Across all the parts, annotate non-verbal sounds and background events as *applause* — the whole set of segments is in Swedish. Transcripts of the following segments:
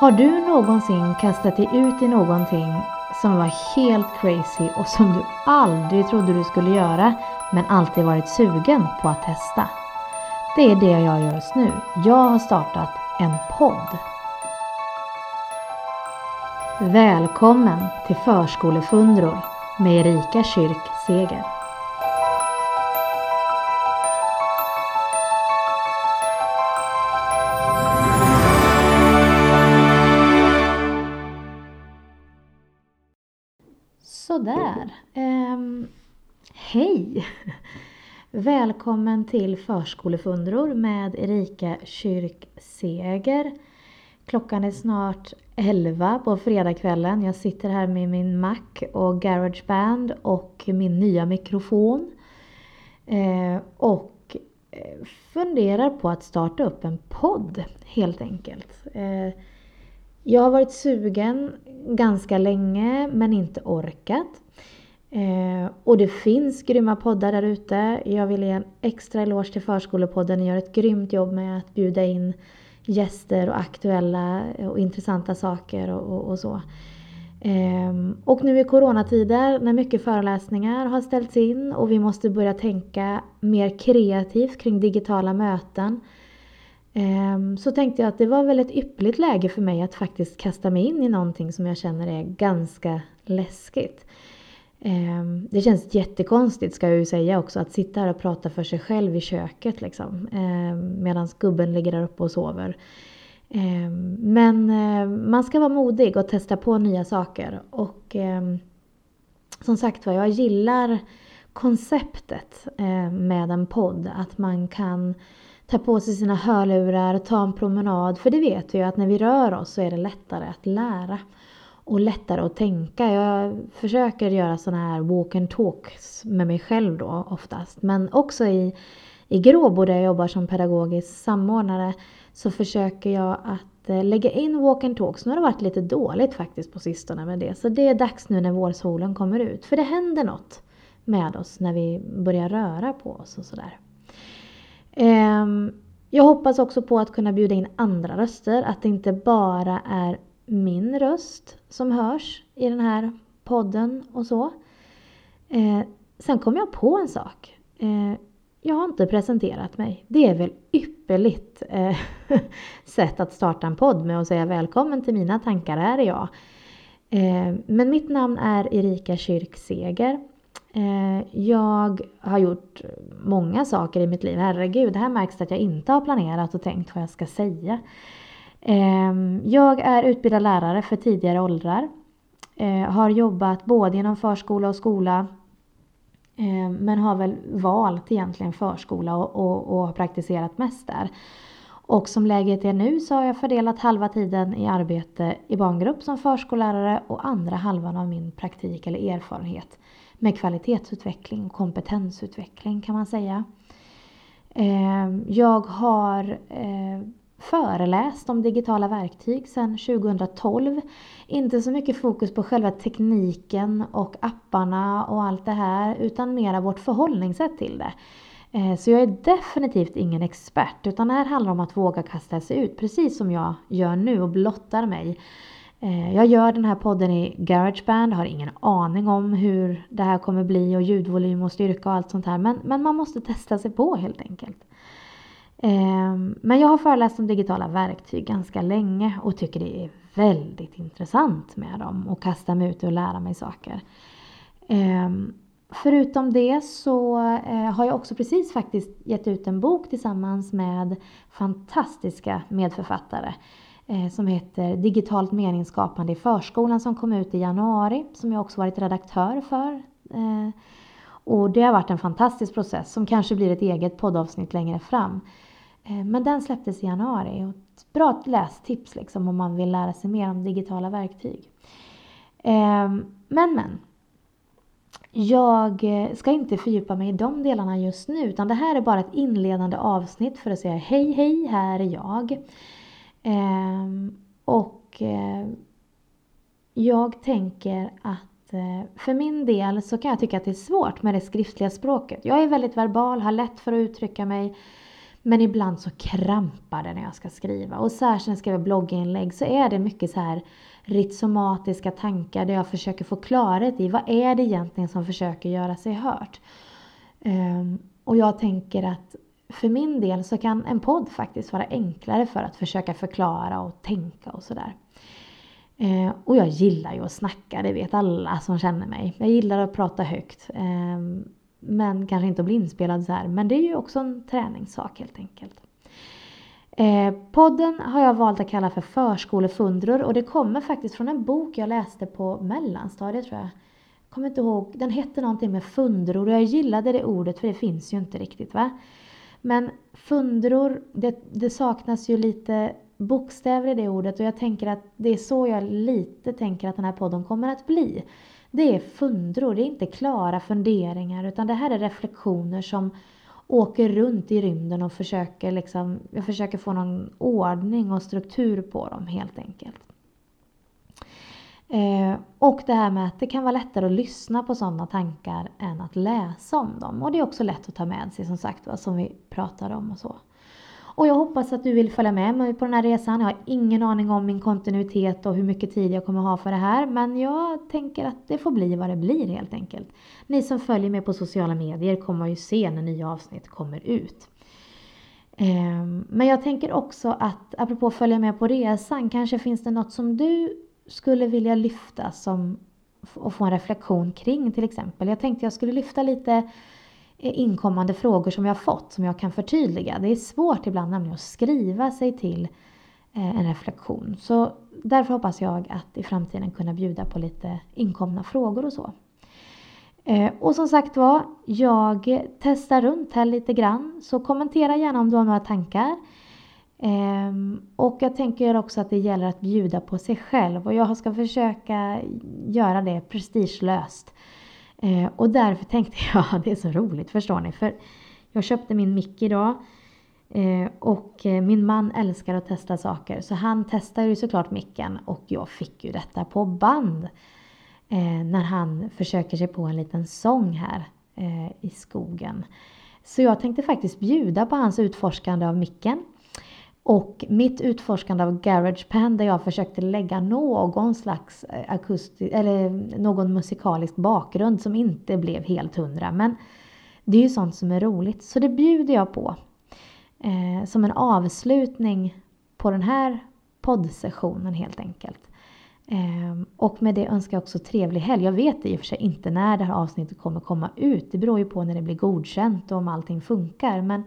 Har du någonsin kastat dig ut i någonting som var helt crazy och som du aldrig trodde du skulle göra men alltid varit sugen på att testa? Det är det jag gör just nu. Jag har startat en podd. Välkommen till Förskolefundror med Erika Kyrk Seger. Sådär. Um, hej! Välkommen till Förskolefundror med Erika Kyrkseger. Klockan är snart 11 på fredagskvällen. Jag sitter här med min Mac och Garageband och min nya mikrofon. Ehm, eh, och funderar på att starta upp en podd helt enkelt. Eh, jag har varit sugen ganska länge men inte orkat. Eh, och det finns grymma poddar där ute. Jag vill ge en extra eloge till Förskolepodden. Ni gör ett grymt jobb med att bjuda in gäster och aktuella och intressanta saker och, och, och så. Eh, och nu i coronatider när mycket föreläsningar har ställts in och vi måste börja tänka mer kreativt kring digitala möten Ehm, så tänkte jag att det var väl ett ypperligt läge för mig att faktiskt kasta mig in i någonting som jag känner är ganska läskigt. Ehm, det känns jättekonstigt ska jag ju säga också att sitta här och prata för sig själv i köket liksom. Ehm, medan gubben ligger där uppe och sover. Men eh, man ska vara modig och testa på nya saker. Och som sagt var, jag gillar konceptet eh, med en podd. Att man kan ta på sig sina hörlurar, ta en promenad. För det vet vi ju att när vi rör oss så är det lättare att lära. Och lättare att tänka. Jag försöker göra sådana här walk and talks med mig själv då oftast. Men också i, i Gråbo där jag jobbar som pedagogisk samordnare så försöker jag att eh, lägga in walk and talks. Nu har det varit lite dåligt faktiskt på sistone med det. Så det är dags nu när vårsolen kommer ut. För det händer något med oss när vi börjar röra på oss och sådär. Ehm, jag hoppas också på att kunna bjuda in andra röster, att det inte bara är min röst som hörs i den här podden och så. Ehm, sen kom jag på en sak. Ehm, jag har inte presenterat mig. Det är väl ypperligt eh, *laughs* sätt att starta en podd med att säga välkommen till mina tankar, här är jag. Men mitt namn är Erika Kyrk Seger Eh, jag har gjort många saker i mitt liv. Herregud, här märks det att jag inte har planerat och tänkt vad jag ska säga. Ehm, jag är utbildad lärare för tidigare åldrar. Eh, har jobbat både inom förskola och skola. Eh, men har väl valt egentligen förskola och, och, och har praktiserat mest där. Och som läget är nu så har jag fördelat halva tiden i arbete i barngrupp som förskollärare och andra halvan av min praktik eller erfarenhet med kvalitetsutveckling och kompetensutveckling kan man säga. Ehm, jag har eh, föreläst om digitala verktyg sedan 2012. Inte så mycket fokus på själva tekniken och apparna och allt det här utan mera vårt förhållningssätt till det. Eh, så jag är definitivt ingen expert utan det här handlar om att våga kasta sig ut precis som jag gör nu och blottar mig eh, jag gör den här podden i Garageband, har ingen aning om hur det här kommer bli och ljudvolym och styrka och allt sånt här. Men, men man måste testa sig på helt enkelt. Eh, men jag har föreläst om digitala verktyg ganska länge och tycker det är väldigt intressant med dem och kasta mig ut och lära mig saker. Förutom det så eh, har jag också precis faktiskt gett ut en bok tillsammans med fantastiska medförfattare. Eh, som heter Digitalt meningsskapande i förskolan som kom ut i januari som jag också varit redaktör för. Eh, och det har varit en fantastisk process som kanske blir ett eget poddavsnitt längre fram. Men den släpptes i januari och ett bra lästips liksom om man vill lära sig mer om digitala verktyg. Men men. Jag eh, ska inte fördjupa mig i de delarna just nu utan det här är bara ett inledande avsnitt för att säga hej hej, här är jag. Eh, och eh, jag tänker att eh, för min del så kan jag tycka att det är svårt med det skriftliga språket. Jag är väldigt verbal, har lätt för att uttrycka mig. Men ibland så krampar det när jag ska skriva. Och särskilt när jag skriver blogginlägg så är det mycket så här ritsomatiska tankar där jag försöker få klarhet i vad är det egentligen som försöker göra sig hört. Ehm, och jag tänker att för min del så kan en podd faktiskt vara enklare för att försöka förklara och tänka och sådär. Eh, och jag gillar ju att snacka, det vet alla som känner mig. Jag gillar att prata högt. Eh, men kanske inte att bli inspelad så här. Men det är ju också en träningssak helt enkelt. Eh, podden har jag valt att kalla för Förskolefundror och det kommer faktiskt från en bok jag läste på mellanstadiet tror jag. Kommer inte ihåg, den hette någonting med fundror och jag gillade det ordet för det finns ju inte riktigt va. Men fundror, det, det saknas ju lite bokstäver i det ordet och jag tänker att det är så jag lite tänker att den här podden kommer att bli. Det är fundror, det är inte klara funderingar utan det här är reflektioner som åker runt i rymden och försöker liksom, jag försöker få någon ordning och struktur på dem helt enkelt. Eh, och det här med att det kan vara lättare att lyssna på sådana tankar än att läsa om dem. Och det är också lätt att ta med sig som sagt vad som vi pratade om och så. Och jag hoppas att du vill följa med mig på den här resan. Jag har ingen aning om min kontinuitet och hur mycket tid jag kommer ha för det här. Men jag tänker att det får bli vad det blir helt enkelt. Ni som följer mig på sociala medier kommer ju se när nya avsnitt kommer ut. Ehm, men jag tänker också att apropå att följa med på resan, kanske finns det något som du skulle vilja lyfta som, och få en reflektion kring till exempel. Jag tänkte jag skulle lyfta lite inkommande frågor som jag fått som jag kan förtydliga. Det är svårt ibland nämligen att skriva sig till eh, en reflektion. Så därför hoppas jag att i framtiden kunna bjuda på lite inkomna frågor och så. Eh, och som sagt var, jag testar runt här lite grann. Så kommentera gärna om du har några tankar. Ehm, och jag tänker också att det gäller att bjuda på sig själv och jag ska försöka göra det prestigelöst. Eh, och därför tänkte *laughs* jag, det är så roligt förstår ni, för jag köpte min mick idag eh, och eh, min man älskar att testa saker. Så han testade ju såklart micken och jag fick ju detta på band eh, när han försöker sig på en liten sång här eh, i skogen. Så jag tänkte faktiskt bjuda på hans utforskande av micken och mitt utforskande av GarageBand där jag försökte lägga någon slags eh, akustisk, eller någon musikalisk bakgrund som inte blev helt hundra. Men det är ju sånt som är roligt, så det bjuder jag på. Eh, som en avslutning på den här poddsessionen helt enkelt. Eh, och med det önskar jag också trevlig helg. Jag vet i och för sig inte när det här avsnittet kommer komma ut. Det beror ju på när det blir godkänt och om allting funkar. Men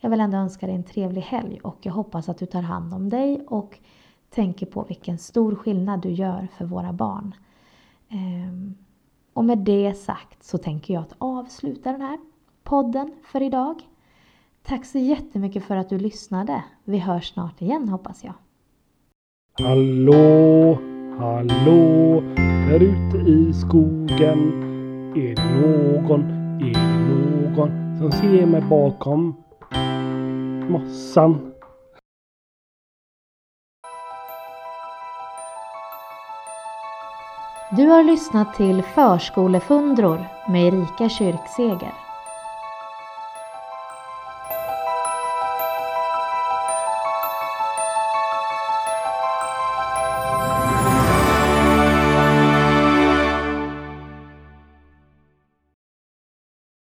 jag vill ändå önska dig en trevlig helg och jag hoppas att du tar hand om dig och tänker på vilken stor skillnad du gör för våra barn. Ehm, och med det sagt så tänker jag att avsluta den här podden för idag. Tack så jättemycket för att du lyssnade. Vi hörs snart igen hoppas jag. Hallå, hallå, där ute i skogen. Är det någon, är det någon som ser mig bakom mossan. Du har lyssnat till Förskolefundror med Erika Kyrkseger.